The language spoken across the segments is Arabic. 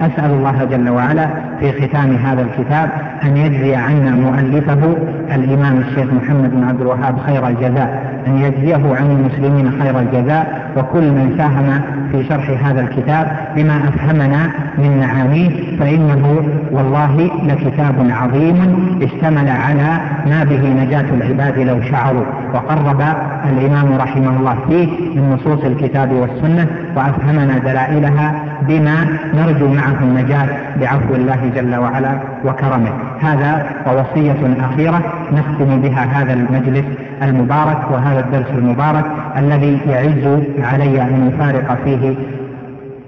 أسأل الله جل وعلا في ختام هذا الكتاب أن يجزي عنا مؤلفه الإمام الشيخ محمد بن عبد الوهاب خير الجزاء أن يجزيه عن المسلمين خير الجزاء وكل من ساهم في شرح هذا الكتاب بما أفهمنا من معانيه فإنه والله لكتاب عظيم اشتمل على ما به نجاة العباد لو شعروا. وقرب الإمام رحمه الله فيه من نصوص الكتاب والسنة وأفهمنا دلائلها بما نرجو معه النجاة بعفو الله جل وعلا وكرمه. هذا ووصية أخيرة نختم بها هذا المجلس المبارك وهذا الدرس المبارك. الذي يعز علي أن يفارق فيه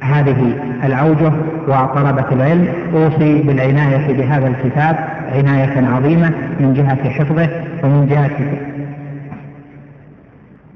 هذه الأوجه وطلبة العلم. أوصي بالعناية بهذا الكتاب عناية عظيمة من جهة حفظه ومن جهة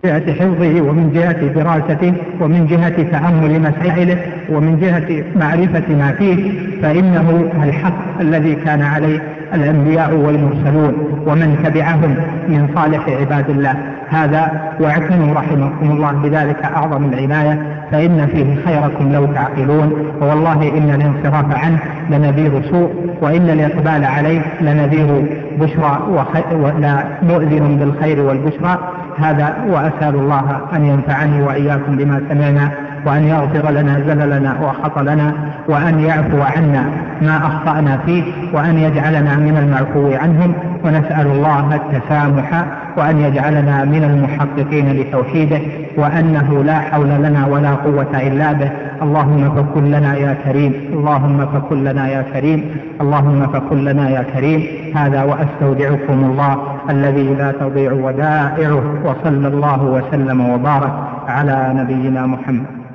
جهة حفظه ومن جهة دراسته ومن جهة تأمل مسائله ومن جهة معرفة ما فيه. فإنه الحق الذي كان عليه الأنبياء والمرسلون ومن تبعهم من صالح عباد الله. هذا واعتنوا رحمكم الله بذلك أعظم العناية فإن فيه خيركم لو تعقلون ووالله إن الانصراف عنه لنذير سوء وإن الإقبال عليه لنذير بشرى ولا مؤذن بالخير والبشرى. هذا وأسأل الله أن ينفعني وإياكم بما سمعنا. وأن يغفر لنا زللنا وخطلنا وأن يعفو عنا ما أخطأنا فيه وأن يجعلنا من المعفو عنهم. ونسأل الله التسامح وأن يجعلنا من المحققين لتوحيده وأنه لا حول لنا ولا قوة إلا به. اللهم فكن لنا يا كريم اللهم فكن لنا يا كريم اللهم فكن لنا يا كريم. هذا وأستودعكم الله الذي لا تضيع ودائعه وصلى الله وسلم وبارك على نبينا محمد.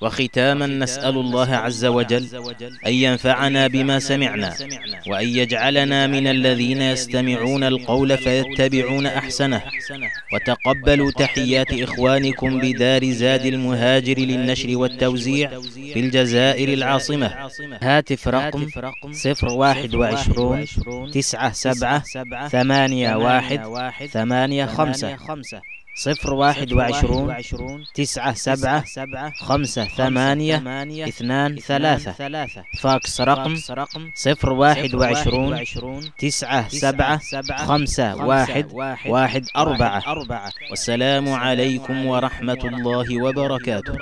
وختاما نسأل الله عز وجل أن ينفعنا بما سمعنا وأن يجعلنا من الذين يستمعون القول فيتبعون أحسنه وتقبلوا تحيات إخوانكم بدار زاد المهاجر للنشر والتوزيع في الجزائر العاصمة. هاتف رقم صفر واحد وعشرون تسعة سبعة ثمانية واحد ثمانية خمسة. صفر واحد وعشرون تسعة سبعة خمسة ثمانية اثنان ثلاثة. فاكس رقم صفر واحد وعشرون تسعة سبعة خمسة واحد واحد أربعة. والسلام عليكم ورحمة الله وبركاته.